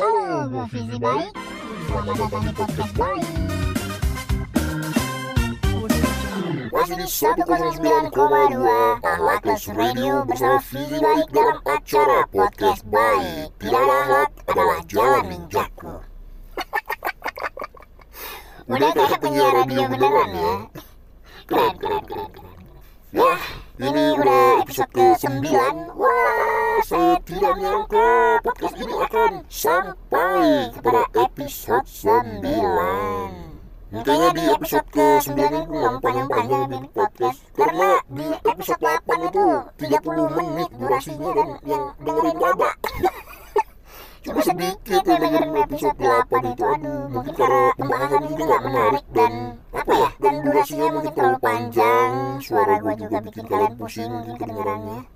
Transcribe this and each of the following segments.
Halo, gue Fizi Baik. Selamat datang di podcast Baik. Masih di 109,2 Ahlakless Radio bersama Fizi Baik dalam acara podcast Baik. Tidak ada ahlak adalah jalan ninjaku. Udah kayak penyiar radio beneran ya. Keren, keren, keren, keren. Ya, ini udah episode ke-9 Wah, saya tidak menyangka podcast ini akan sampai kepada episode 9 Makanya di episode ke-9 ini gue panjang-panjang bikin podcast. Karena di episode 8 itu 30 menit durasinya dan yang dengerin gak ada Cuma sedikit yang dengerin episode 8 itu Aduh, mungkin karena pembahasannya juga gak menarik dan apa ya dan durasinya mungkin terlalu panjang suara gue juga bikin kalian pusing mungkin kedengarannya.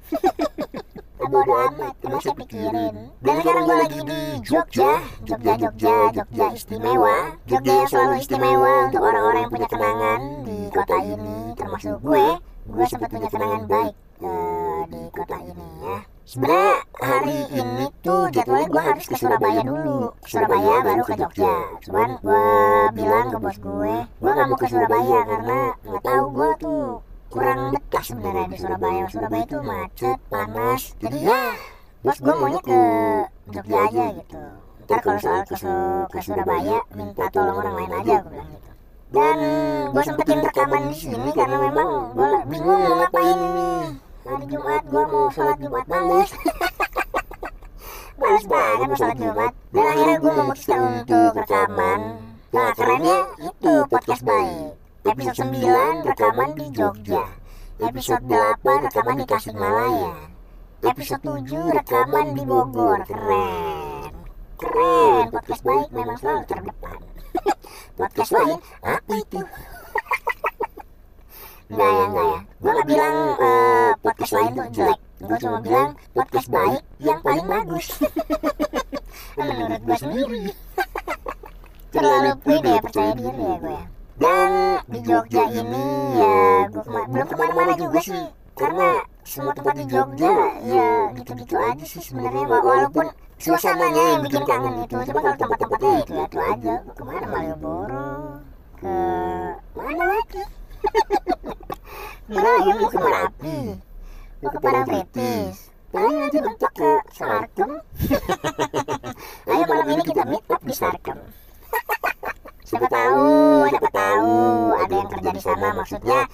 Bodo amat emang saya pikirin. dan sekarang gue lagi di Jogja Jogja Jogja Jogja istimewa. Jogja yang selalu istimewa untuk orang-orang yang punya kenangan di kota ini termasuk gue. gue sempat punya kenangan baik uh, di kota ini ya sebenarnya hari ini tuh jadwalnya gue harus ke Surabaya dulu. ke Surabaya baru ke Jogja. Cuman gue bilang ke bos gue gue gak mau ke Surabaya karena nggak tahu gue tuh kurang betah sebenarnya di Surabaya. Surabaya itu macet panas. jadi ya bos gue maunya ke Jogja aja gitu. ntar kalau soal ke, ke Surabaya minta tolong orang lain aja gue bilang gitu. dan gue sempetin rekaman di sini karena memang gue bingung mau ngapain. nih hari Jumat gue mau sholat Jumat males. Males banget mau sholat Jumat. Dan akhirnya gue memutuskan untuk rekaman. Nah kerennya itu podcast baik. episode 9 rekaman di Jogja. Episode 8 rekaman di Tasikmalaya. Episode 7 rekaman di Bogor. Keren. Keren. Podcast baik memang selalu terdepan. podcast lain apa itu Enggak ya, enggak ya. Gue gak bilang uh, podcast lain tuh jelek. Gue cuma bilang podcast baik yang paling bagus. Menurut gue sendiri. Terlalu pede ya, percaya diri ya gue ya. Dan di Jogja ini ya gue kema belum ke mana-mana juga sih. Karena semua tempat di Jogja ya gitu-gitu aja sih sebenarnya walaupun suasananya yang bikin kangen itu cuma kalau tempat-tempatnya itu ya itu aja gue ke mana Malioboro ke mana yang mau ke Merapi Mau ke Parangtritis Paling nanti mentok ke Sarkem. Ayo malam ini kita meet up di Sarkem. Siapa tahu, siapa tahu ada yang kerja di sana maksudnya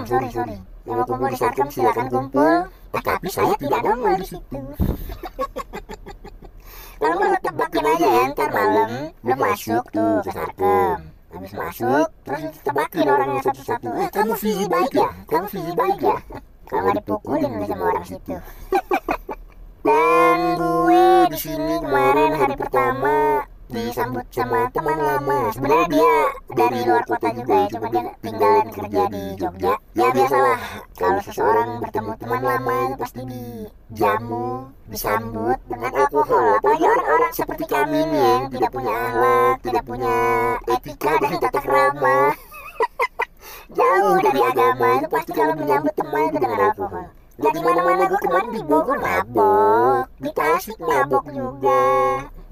Sarkem, sorry sorry. Yang mau kumpul di Sarkem silakan kumpul. Nah, tapi saya tidak nongol di situ. Kalau mau tebakin aja ya ntar malam belum masuk tuh ke Sarkem. Habis masuk terus tebakin orangnya satu-satu. Eh kamu visi baik ya? Kamu visi baik ya? Kalau nggak dipukulin oleh sama orang situ. Dan gue di sini kemarin hari pertama disambut sama teman lama. sebenarnya dia dari luar kota juga ya cuma dia tinggal dan kerja di Jogja. Ya biasalah. kalau seseorang bertemu teman lama itu pasti dijamu disambut dengan alkohol. apalagi orang-orang seperti kami ini yang tidak punya alat tidak punya etika dan tata krama jauh dari agama itu pasti kalau menyambut teman itu dengan alkohol jadi mana-mana gue kemarin di Bogor mabok. di Tasik mabok juga.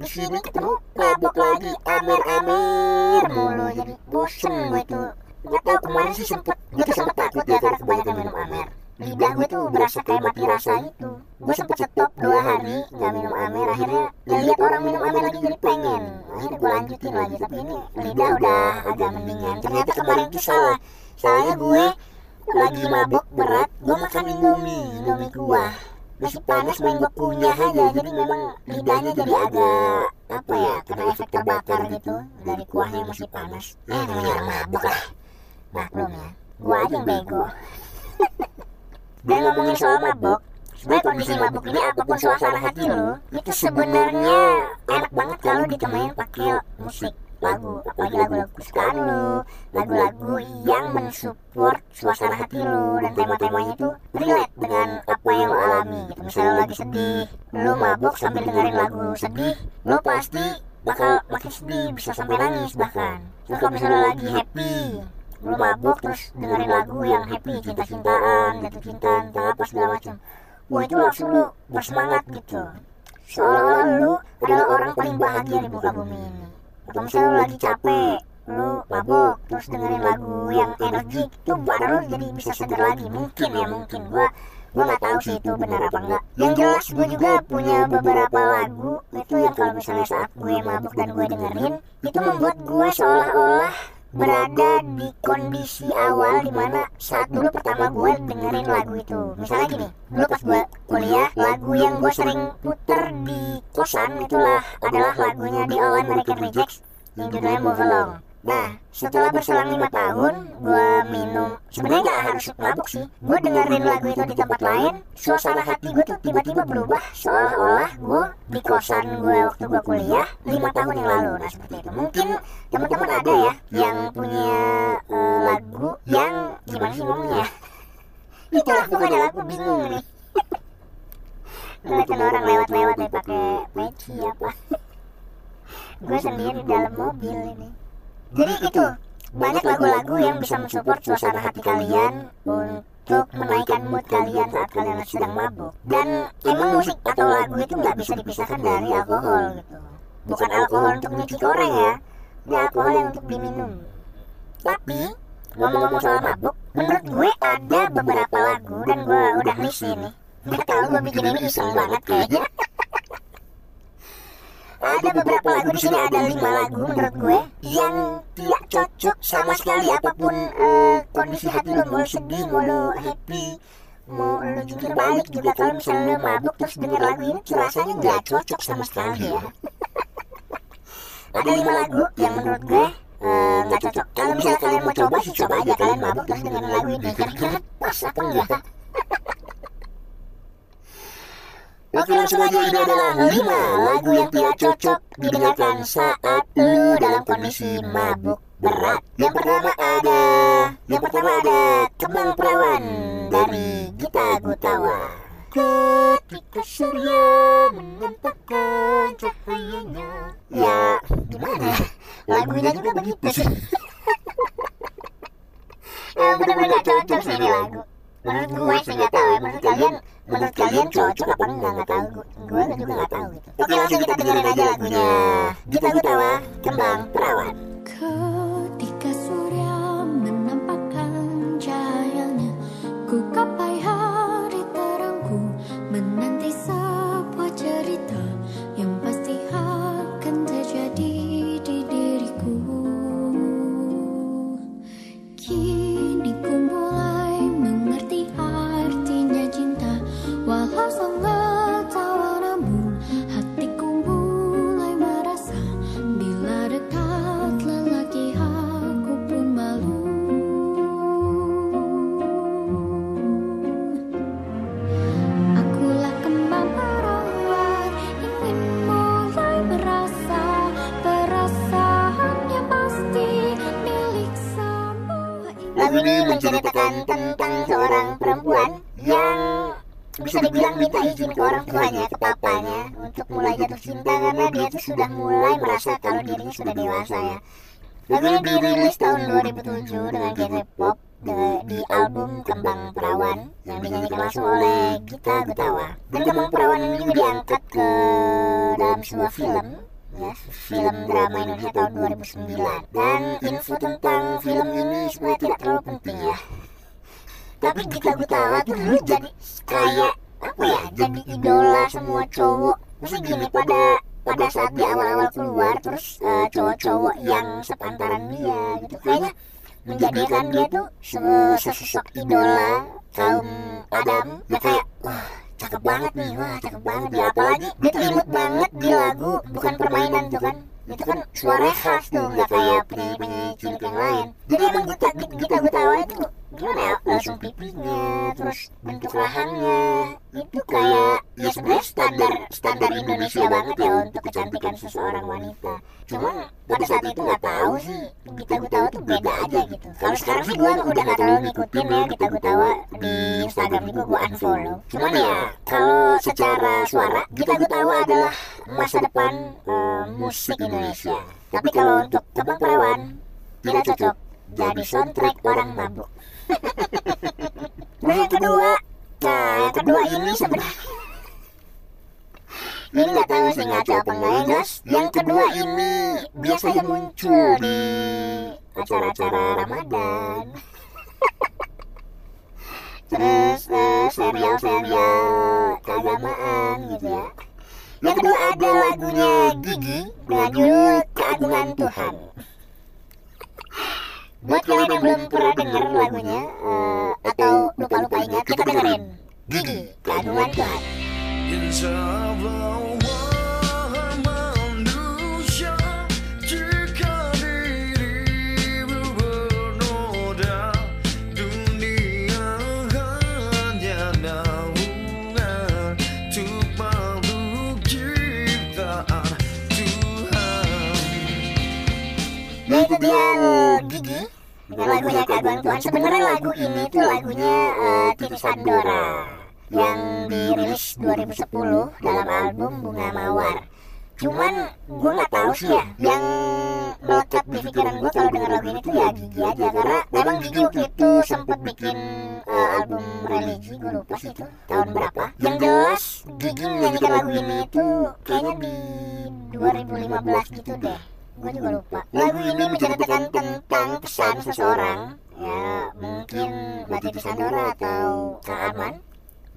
di sini ketemu mabok lagi amer-amer mulu jadi bosen gue tuh. Nggak tahu kemarin sih sempet gue tuh sempet takut ya karena kebanyakan minum amer lidah gue tuh berasa kayak mati rasa itu. gue sempet stop dua hari nggak minum amer akhirnya ya lihat orang minum amer lagi jadi pengen akhirnya gue lanjutin lagi tapi ini lidah udah agak mendingan ternyata kemarin tuh salah salahnya gue lagi mabok berat gue makan indomie indomie kuah. masih panas main gue kunyah aja jadi memang lidahnya jadi agak apa ya kena efek terbakar gitu. dari kuahnya masih panas. ya namanya orang mabok lah. Maklum ya. gue aja yang bego. dan ngomongin soal mabok sebenarnya kondisi mabuk ini apa pun suasana hati lo itu sebenarnya enak banget kalau ditemenin pakai musik lagu apalagi lagu-lagu kesukaan lu lagu-lagu yang mensupport suasana hati lu dan tema-temanya itu relate dengan apa yang lo alami gitu. Misalnya lu lagi sedih lu mabuk sambil dengerin lagu sedih lu pasti bakal makin sedih bisa sampai nangis bahkan. terus kalau misalnya lagi happy lu mabuk terus dengerin lagu yang happy cinta-cintaan jatuh cinta entah apa segala macam. wah itu langsung lu bersemangat gitu. Seolah-olah lu adalah orang paling bahagia di muka bumi ini atau misalnya lu lagi capek. lu mabuk terus dengerin lagu yang energik tuh badan lu jadi bisa segar lagi. mungkin ya mungkin gua gua nggak tahu sih itu benar apa enggak. yang jelas gue juga punya beberapa lagu itu yang kalau misalnya saat gue mabuk dan gue dengerin itu membuat gue seolah-olah berada di kondisi awal di mana saat dulu pertama gue dengerin lagu itu. misalnya gini dulu pas gue kuliah lagu yang gue sering puter di kosan itulah adalah lagunya di All American Rejects yang judulnya Move Along Nah, setelah berselang lima tahun, gue minum. Sebenarnya nggak harus mabuk sih. Gue dengerin lagu itu di tempat lain. Suasana hati gue tuh tiba-tiba berubah, seolah-olah gue di kosan gue waktu gue kuliah lima tahun yang lalu. Nah seperti itu. Mungkin teman-teman ada ya yang punya uh, lagu yang gimana sih ngomongnya? Itulah pokoknya lagu bingung nih. Ngeliatin orang lewat-lewat nih pakai peci apa? gue sendiri dalam mobil ini jadi itu banyak lagu-lagu yang bisa mensupport suasana hati kalian untuk menaikkan mood kalian saat kalian sedang mabuk. dan emang musik atau lagu itu nggak bisa dipisahkan dari alkohol gitu. Bukan alkohol untuk nyuci koreng ya. ini alkohol yang untuk diminum. tapi ngomong-ngomong soal mabuk menurut gue ada beberapa lagu dan gue udah list ini. nggak tahu gue bikin ini iseng banget kayaknya ada beberapa lagu di sini ada lima lagu menurut gue yang tidak cocok sama sekali apa pun uh, kondisi hati lo mau sedih mau lo happy mau lo jungkir balik juga kalau misalnya lo mabuk terus denger lagu ini rasanya nggak cocok sama sekali ya. ada lima lagu yang menurut gue nggak uh, cocok. kalau misalnya kalian mau coba sih coba aja kalian mabuk terus dengerin lagu ini. Kira-kira pas apa enggak Oke langsung aja ini adalah 5 lagu yang tidak cocok didengarkan saat lu dalam kondisi mabuk berat. Yang pertama ada, yang pertama ada Kembang Perawan dari Gita Gutawa. Ketika surya menampakkan cahayanya. Ya, gimana? Lagunya juga begitu sih. ya, benar-benar gak cocok sih ini lagu menurut gue sih nggak tahu ya menurut kalian menurut kalian cocok apa enggak nggak tahu gue juga nggak tahu gitu oke langsung kita dengerin aja lagunya kita gue tawa kembang perawan ketika menceritakan tentang seorang perempuan yang bisa dibilang minta izin ke orang tuanya, ke papanya untuk mulai jatuh cinta karena dia tuh sudah mulai merasa kalau dirinya sudah dewasa ya. Lagu dirilis tahun 2007 dengan genre pop di album Kembang Perawan yang dinyanyikan langsung oleh Gita Gutawa. Dan Kembang Perawan ini juga diangkat ke dalam sebuah film ya film drama Indonesia tahun 2009 dan info tentang film ini sebenarnya tidak terlalu penting ya. tapi Gita Gutawa tuh dulu jadi kayak apa ya jadi idola semua cowok. mesti gini pada pada saat di awal-awal keluar terus eh, cowok-cowok yang sepantaran dia gitu kayaknya menjadikan dia tuh se- sesosok idola kaum Adam ya kayak wah cakep banget nih wah cakep banget ya apalagi dia tuh imut banget di lagu bukan permainan tuh kan. itu kan suaranya khas tuh nggak kayak penyanyi-penyanyi cilik yang lain. Jadi emang kita kita Gutawa itu gimana ya langsung pipinya terus bentuk rahangnya itu kayak ya sebenarnya standar standar Indonesia banget ya untuk kecantikan seseorang wanita. Cuman pada saat itu nggak tahu sih kita gue tahu tuh beda aja gitu. Kalau sekarang sih gue udah nggak terlalu ngikutin ya kita gue tahu di Instagram juga gue unfollow. Cuman ya kalau secara suara kita gue tahu adalah masa depan eh, musik Indonesia. Tapi kalau untuk Kebang Perawan tidak cocok jadi soundtrack orang mabuk. Nah yang kedua, nah yang kedua ini sebenarnya ini nggak tahu sih ngaco apa yang jelas yang kedua ini biasanya muncul di acara-acara Ramadan. Terus eh, serial-serial keagamaan gitu ya. yang kedua ada lagunya Gigi dengan judul Keagungan Tuhan buat kalian yang belum pernah denger lagunya eh, atau lupa-lupa ingat kita dengerin. Gigi Keagungan Tuhan. Itu dia Gigi lagunya Keagungan Tuhan. Sebenarnya lagu ini tuh lagunya eh, Titi Sandora yang dirilis 2010 dalam album Bunga Mawar. Cuman gue nggak tahu sih ya yang melekat di pikiran gue kalau denger lagu ini tuh ya Gigi aja karena memang Gigi waktu itu sempat bikin eh, album religi gue lupa sih itu tahun berapa. Yang jelas Gigi menyanyikan lagu ini tuh kayaknya di 2015 gitu deh gue juga lupa. lagu ini menceritakan tentang pesan seseorang. ya mungkin Mbak Titi Sandora atau Kak Arman.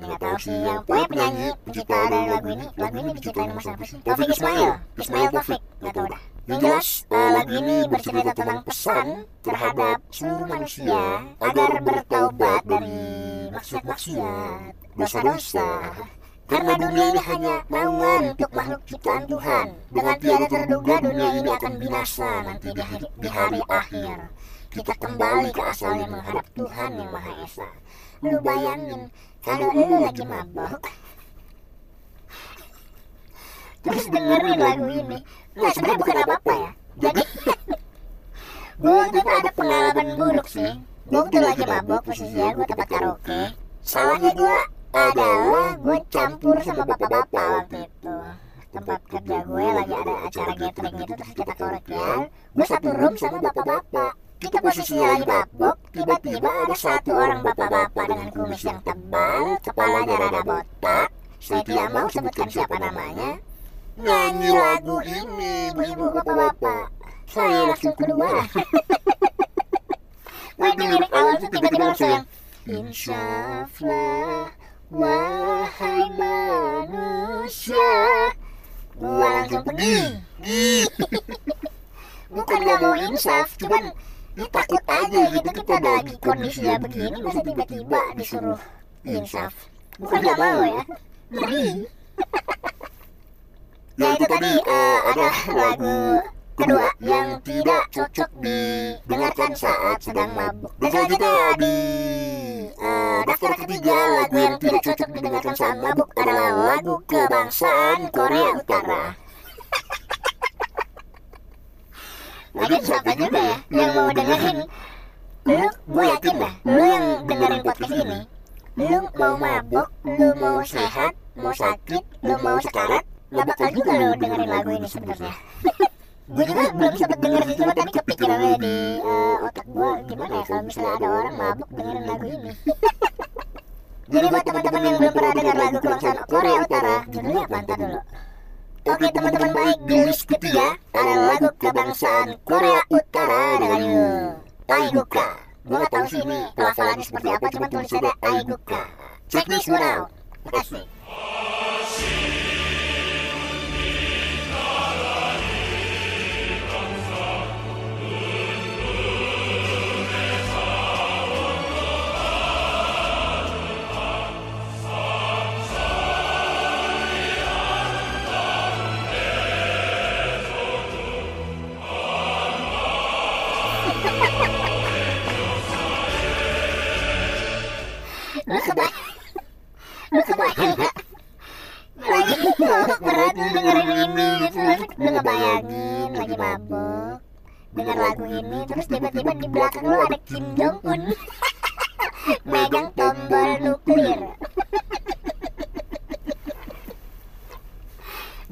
Nggak tahu sih yang pokoknya penyanyi pencipta dari lagu ini. lagu ini diciptain sama siapa sih Taufik. Ismail. Ismail. Taufik. Nggak tahu dah yang jelas eh, lagu ini bercerita tentang pesan terhadap seluruh manusia agar bertaubat dari maksiat-maksiat dosa-dosa karena dunia ini hanya naungan untuk makhluk ciptaan Tuhan. Dengan tiada terduga dunia ini akan binasa nanti di hari, di hari akhir. Kita kembali ke asalnya menghadap Tuhan yang Maha Esa. Lu bayangin kalau lu lagi mabok. Terus dengerin lagu ini. Nah sebenarnya bukan apa-apa ya. Jadi gue waktu itu ada pengalaman buruk sih. Gue waktu lagi mabok posisinya gue tempat karaoke. Salahnya gue adalah gue campur sama bapak-bapak waktu itu. tempat kerja gue lagi ada acara gathering gitu terus kita karaokean gue satu room sama bapak-bapak. kita posisinya lagi mabok tiba-tiba ada satu orang bapak-bapak dengan kumis yang tebal kepalanya rada botak. saya tidak mau sebutkan siapa namanya. nyanyi lagu ini ibu-ibu bapak-bapak. saya langsung keluar. lagi lirik awal tuh tiba-tiba langsung yang Insyaflah Wahai manusia Gua langsung pergi. Bukan gak mau insaf Cuman ya takut aja gitu Kita lagi kondisinya begini Masa tiba-tiba disuruh insaf. Bukan gak mau ya Ngeri Ya itu tadi eh, ada lagu kedua yang tidak cocok didengarkan saat sedang mabuk. Dan selanjutnya di eh, daftar ketiga lagu yang tidak cocok didengarkan saat mabuk adalah lagu kebangsaan Korea Utara. Lagi siapa juga ya. Yang mau dengerin Lu, gue yakin dah, lu yang dengerin podcast ini Lu mau mabuk, lu mau sehat, mau sakit, lu mau sekarat Gak bakal juga lu dengerin lagu ini sebenarnya gue juga belum sempet denger sih cuma tadi kepikiran aja di eh, otak gue gimana ya kalau misalnya ada orang mabuk dengerin lagu ini. Jadi buat teman-teman yang belum pernah dengar lagu kebangsaan Korea Utara judulnya apa ntar dulu Oke teman-teman baik di list ketiga ada lagu kebangsaan Korea Utara dengan judul Aiguka Gue gak tau sih ini pelafalannya seperti apa cuma tulisannya Aiguka Check this one out. Makasih lagu ini? gitu terus lu ngebayangin lagi mabuk. dengar lagu ini terus tiba-tiba di belakang lu ada Kim Jong Un megang tombol nuklir.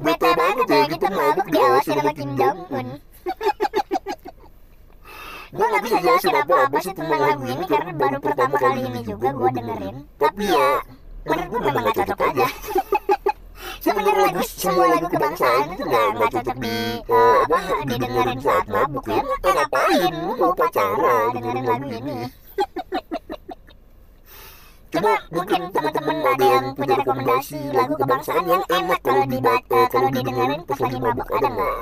Bete banget ya kita mabuk diawasin sama Kim Jong Un gue gak bisa jelasin apa-apa sih tentang lagu ini karena baru pertama kali ini juga gue dengerin. tapi ya menurut gue memang gak cocok aja sebenarnya lagu semua lagu kebangsaan itu nggak nggak cocok di eh, apa didengerin saat mabuk ya? eh, ngapain? Lu mau pacara dengerin lagu ini. Coba mungkin teman-teman ada yang punya rekomendasi lagu kebangsaan yang enak kalau dibat eh, kalau didengerin pas lagi mabuk ada nggak?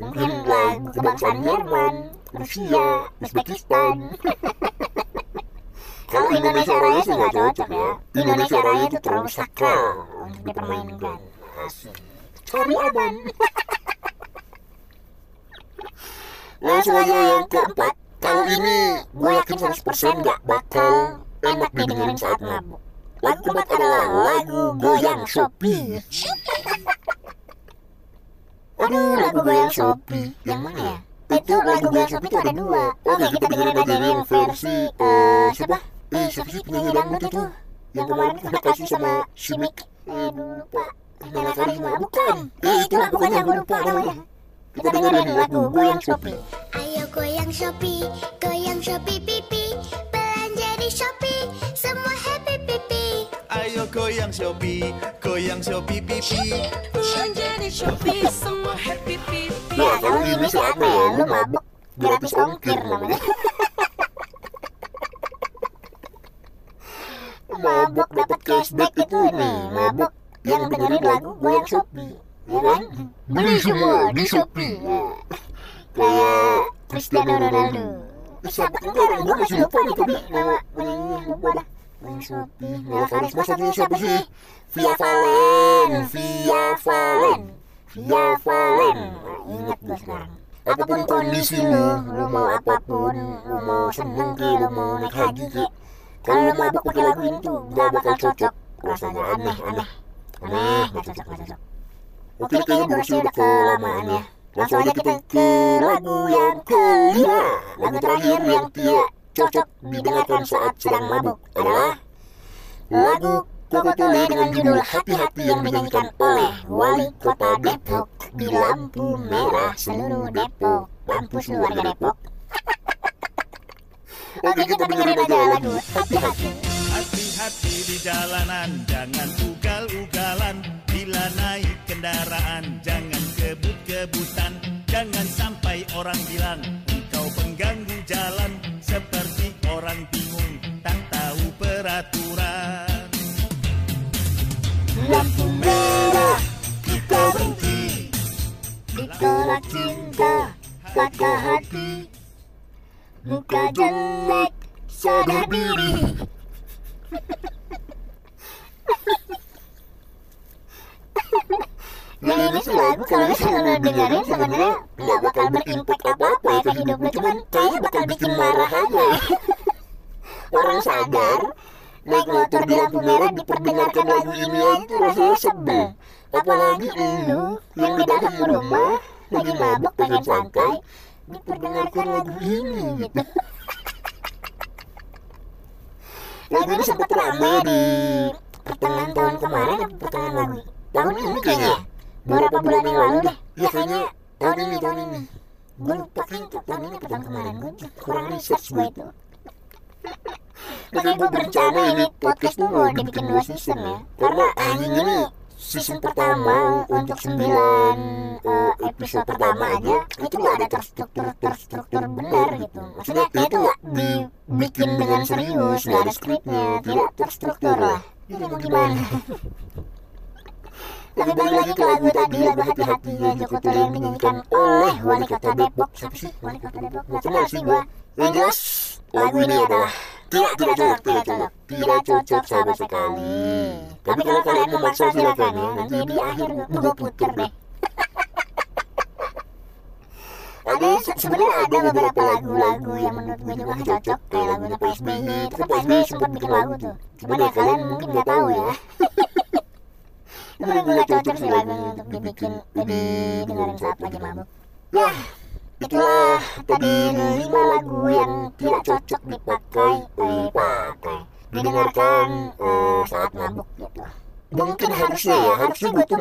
Mungkin lagu kebangsaan Jerman, Rusia, Uzbekistan. kalau Indonesia Raya sih nggak cocok ya. Indonesia Raya itu terlalu sakral untuk dipermainkan. Asik. Cari aman. Langsung aja yang keempat. Kalau ini gue yakin 100% gak bakal enak didengerin saat mabuk. Lagu keempat adalah lagu goyang Shopee. Aduh, lagu goyang Shopee. Yang mana ya? Itu lagu goyang Shopee itu ada dua. Oke, kita dengerin aja yang versi eh siapa? Eh, siapa sih penyanyi dangdut itu? Yang kemarin kena kasus sama Shimik. Aduh, lupa. Nela Karisma, bukan. Eh, itulah pokoknya gue lupa namanya. Kita dengerin lagu goyang Shopee. Ayo goyang Shopee, goyang Shopee pipi. Belanja di Shopee, semua happy pipi. Ayo goyang Shopee, goyang Shopee pipi. Belanja di Shopee. Semua happy pipi. Ya, kalau ini sih apa ya? Lu mabuk gratis ongkir namanya. mabuk dapat cashback itu nih, mabuk yang dengerin lagu goyang Shopee, ya kan? Beli semua di Shopee. Ya. Kayak Cristiano Ronaldo. Siapa enggak orang gue masih lupa nih tadi nama penyanyinya lupa dah. Goyang Shopee, Nela Karisma satunya siapa sih? Via Valen, Via Valen. Via Valen. Nah, ingat gue sekarang. Apa pun kondisi lu, lu mau apa pun, lu mau seneng ke, lu mau naik haji ke, kalau lu mabuk pakai lagu ini tuh gak bakal cocok. Rasanya aneh, aneh, aneh, gak cocok, gak cocok. Oke, kayaknya durasi udah kelamaan ya. Langsung aja kita ke lagu yang kelima. Lagu terakhir yang tidak cocok didengarkan saat sedang mabuk adalah lagu Koko Tule dengan judul Hati-Hati yang dinyanyikan oleh Wali Kota Depok di lampu merah seluruh Depok. Mampus lu warga Depok. Oke kita dengerin aja lagu Hati-Hati. Hati-hati di jalanan, jangan ugal-ugalan. Bila naik kendaraan, jangan kebut-kebutan. Jangan sampai orang bilang engkau pengganggu jalan. Seperti orang bingung, tak tahu peraturan. Lampu merah kita berhenti Ditolak cinta kata hati Muka jelek sadar diri Ya ini sih lagu kalau misalnya lo dengerin sebenarnya nggak bakal berimpact apa-apa ya ke hidup lo Cuman kayaknya bakal bikin marah aja. Orang sadar naik motor di lampu merah diperdengarkan lagu ini aja tuh rasanya sebel apalagi lu yang di dalam rumah lagi mabuk pengen santai diperdengarkan lagu ini gitu lagu ini sempat ramai di pertengahan tahun kemarin atau pertengahan lagu tahun ini kayaknya beberapa bulan yang lalu deh. Ya kayaknya tahun ini tahun ini. gue lupa kan tahun ini atau tahun kemarin. gue kurang research gue itu. Makanya gue berencana ini podcast tuh mau dibikin dua season ya. Karena anjing ini season pertama untuk 9 eh, episode pertama aja Itu gak ada terstruktur terstruktur benar gitu. Maksudnya ya itu gak dibikin dengan serius, gak ada skripnya, tidak terstruktur. lah Jadi mau gimana? Tapi balik lagi ke lagu tadi, lagu hati-hatinya Joko Tole yang dinyanyikan oleh Wali Kota Depok. Siapa sih? Wali Kota Depok? Gak kenal sih gue Yang jelas lagu ini adalah tidak tidak cocok tidak cocok. tidak cocok sama sekali. tapi kalau kalian memaksa silakan ya. nanti di akhir gue puter deh ada se- sebenarnya ada beberapa lagu-lagu yang menurut gue juga cocok kayak lagunya Pak SBY itu kan. Pak SBY sempat bikin lagu tuh. cuman ya kalian mungkin nggak tahu ya. Sebenernya gue gak cocok sih lagu ini untuk dibikin Jadi dengerin saat lagi mabuk. Ya itulah tadi lima lagu yang tidak cocok dipakai Eh pakai Didengarkan eh, saat mabuk gitu. mungkin harusnya ya harusnya gue tuh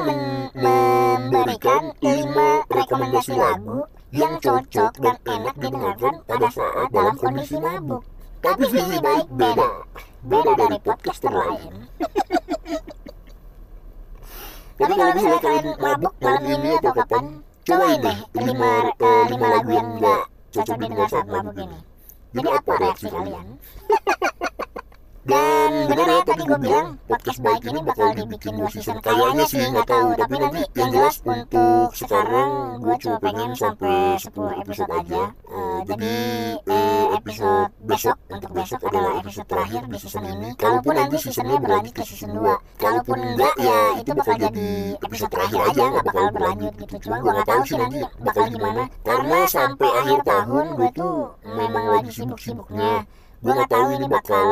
memberikan lima rekomendasi lagu yang cocok dan enak didengarkan pada saat dalam kondisi mabuk. tapi Fizi baik beda. beda. Dari podcaster lain tapi kalau misalnya kalian mabuk malam ini atau kapan cobain deh lima lima lagu yang enggak cocok didengar saat mabuk ini. jadi apa reaksi kalian dan bener ya tadi gue bilang podcast baik ini bakal dibikin dua season kayaknya sih nggak tahu. tapi nanti yang jelas untuk sekarang gue cuma pengen sampai 10 episode aja. Eh, jadi eh, episode besok untuk besok adalah episode terakhir di season ini. kalaupun nanti seasonnya berlanjut ke season 2 kalaupun enggak ya itu bakal jadi episode terakhir aja nggak bakal berlanjut gitu. cuma gue nggak tahu sih nanti bakal gimana. karena sampai akhir tahun gue tuh memang lagi sibuk-sibuknya gue nggak tahu ini bakal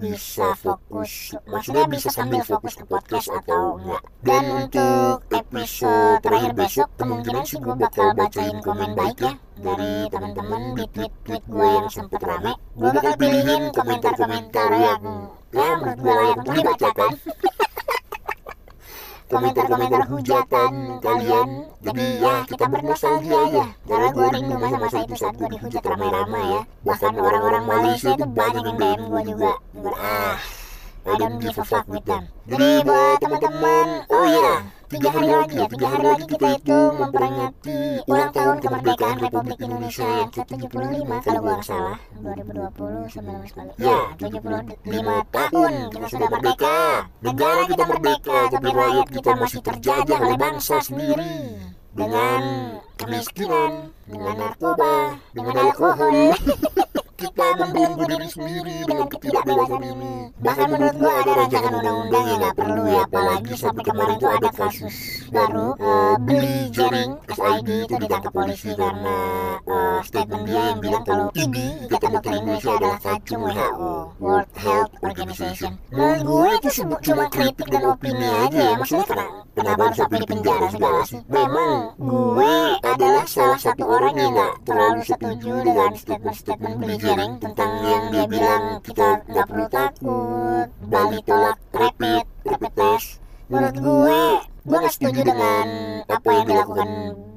bisa fokus. maksudnya bisa sambil fokus ke podcast atau enggak dan untuk episode terakhir besok kemungkinan sih gue bakal bacain komen baik ya dari teman-teman di tweet-tweet gue yang sempet rame. gue bakal pilihin komentar-komentar yang ya menurut gue layak untuk dibacakan komentar-komentar hujatan kalian. jadi ya kita bernostalgia aja karena gue rindu masa-masa itu saat gue dihujat ramai-ramai ya. Bahkan orang-orang Malaysia itu banyak yang DM gue juga. Gue, ah I don't give a fuck with them. Jadi buat teman-teman oh iya tiga hari lagi ya tiga hari lagi kita itu memperingati ulang tahun kemerdekaan Republik Indonesia yang ke-75 kalau gue nggak salah 2020 19 kali ya 75 tahun kita sudah merdeka. negara kita merdeka tapi rakyat kita masih terjajah oleh bangsa sendiri. dengan kemiskinan dengan narkoba dengan alkohol kita membelenggu diri sendiri dengan ketidakbebasan ini. bahkan menurut gua ada rancangan undang-undang yang nggak perlu ya apalagi sampai kemarin tuh ada kasus baru eh, beli jaring SID itu ditangkap polisi karena eh, statement dia yang bilang kalau IDI Ikatan Dokter Indonesia adalah kacung WHO World Health Organization. Menurut gue itu sebut cuma kritik dan opini aja. ya maksudnya karena kenapa harus sampai di penjara segala sih? memang gue adalah salah satu orang yang nggak terlalu setuju dengan statement-statement beli jaring tentang yang dia bilang kita nggak perlu takut. Bali tolak rapid rapid test. menurut gue gue gak setuju dengan apa yang dilakukan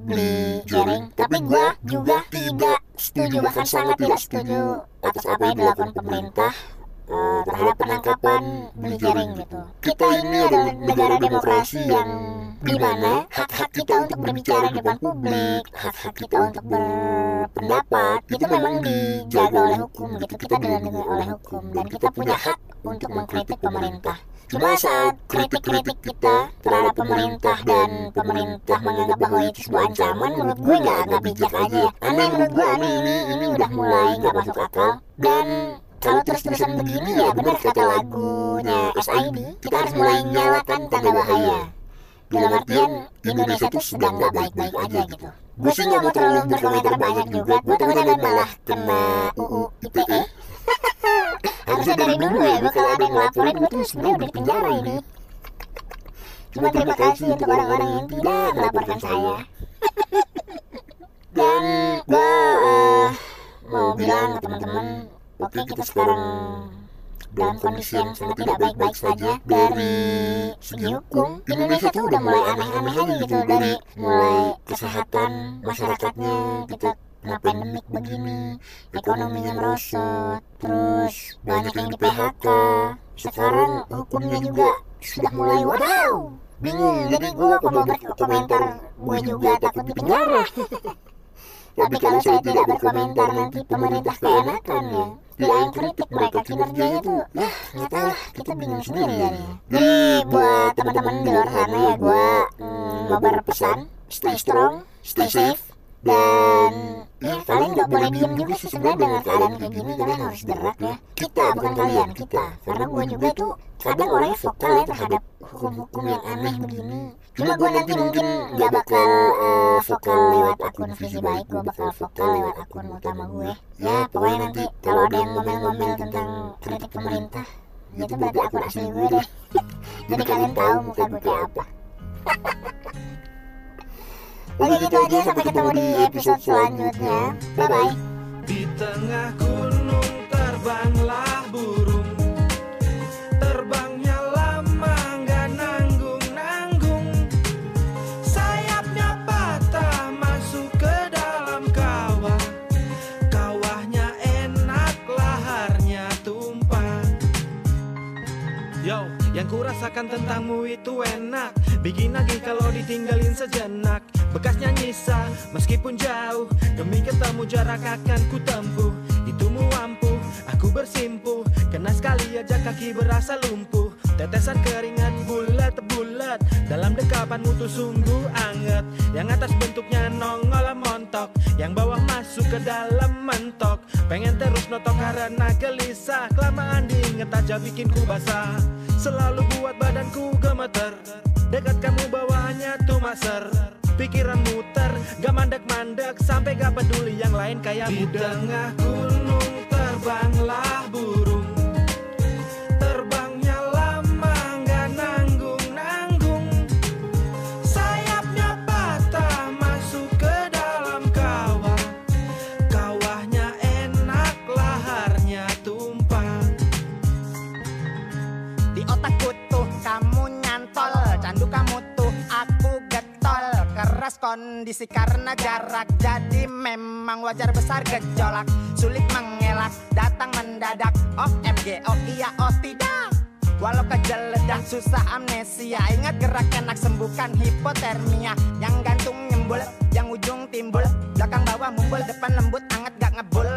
beli jaring tapi gue juga tidak setuju bahkan sangat tidak setuju atas apa yang dilakukan pemerintah eh, terhadap penangkapan beli jaring gitu. kita ini adalah negara demokrasi yang di mana hak-hak kita untuk berbicara di depan publik hak-hak kita untuk berpendapat itu memang dijaga oleh hukum gitu. kita dilindungi oleh hukum dan kita punya hak untuk mengkritik pemerintah. Cuma saat kritik-kritik kita terhadap pemerintah dan pemerintah menganggap bahwa itu sebuah ancaman, menurut gue nggak nggak bijak aja. Ya. Aneh menurut gue aneh ini ini udah mulai nggak masuk akal. Dan kalau terus-terusan begini ya benar kata lagunya SID, kita harus mulai nyalakan tanda bahaya. Dalam artian Indonesia tuh sedang nggak baik-baik aja gitu. Gue sih nggak mau terlalu berkomentar banyak juga. Gue takutnya dan malah kena UU ITE harusnya dari dulu ya gue kalau ada yang ngelaporin gue tuh sebenarnya udah di penjara ini. cuma terima kasih untuk orang-orang yang tidak melaporkan saya. dan gue eh, mau bilang ke teman-teman oke kita sekarang dalam kondisi yang sangat tidak baik-baik saja dari segi hukum Indonesia tuh udah mulai aneh-aneh aja gitu dari mulai kesehatan masyarakatnya kita kena pandemik begini ekonominya merosot terus banyak yang di PHK sekarang hukumnya juga sudah mulai wadaw bingung. jadi gue kalau berkomentar gue juga takut di penjara. tapi kalau saya tidak berkomentar nanti pemerintah keenakan ya tidak yang kritik mereka kinerjanya tuh ya nggak tahu lah kita bingung sendiri jadinya. Jadi buat teman-teman di luar sana ya gue mm, mau berpesan stay strong stay safe dan ya kalian nggak boleh diem juga sih sebenarnya dengan keadaan kayak gini kalian harus gerak ya. kita bukan kalian kita. karena gue juga tuh kadang orangnya vokal ya terhadap hukum-hukum yang aneh begini cuma gue nanti mungkin nggak bakal eh, vokal lewat akun visi baik gue bakal vokal lewat akun utama gue ya pokoknya nanti kalau ada yang ngomel-ngomel tentang kritik pemerintah itu berarti akun asli gue deh. jadi kalian tahu muka gue kayak apa. Oke gitu aja. sampai ketemu di episode selanjutnya. Bye bye Di tengah yang kurasakan tentangmu itu enak. Bikin lagi kalau ditinggalin sejenak. Bekasnya nyisa meskipun jauh. Demi ketemu jarak akan ku tempuh. Itumu ampuh, aku bersimpuh. Kena sekali aja kaki berasa lumpuh. Tetesan keringat bulat-bulat Dalam dekapanmu tuh sungguh anget. Yang atas bentuknya nongol montok. Yang bawah masuk ke dalam mentok. Pengen terus notok karena gelisah. Kelamaan diinget aja bikin ku basah Selalu buat badanku gemeter. Dekat kamu bawaannya tuh maser. Pikiran muter, gak mandek-mandek Sampai gak peduli yang lain kayak Di tengah gunung terbanglah kondisi karena jarak. Jadi memang wajar besar gejolak. Sulit mengelak, datang mendadak. Oh MG, oh iya, oh tidak. Walau kejeledak susah amnesia. Ingat gerak enak sembuhkan hipotermia. Yang gantung nyembul, yang ujung timbul. Belakang bawah mumbul, depan lembut Anget gak ngebul,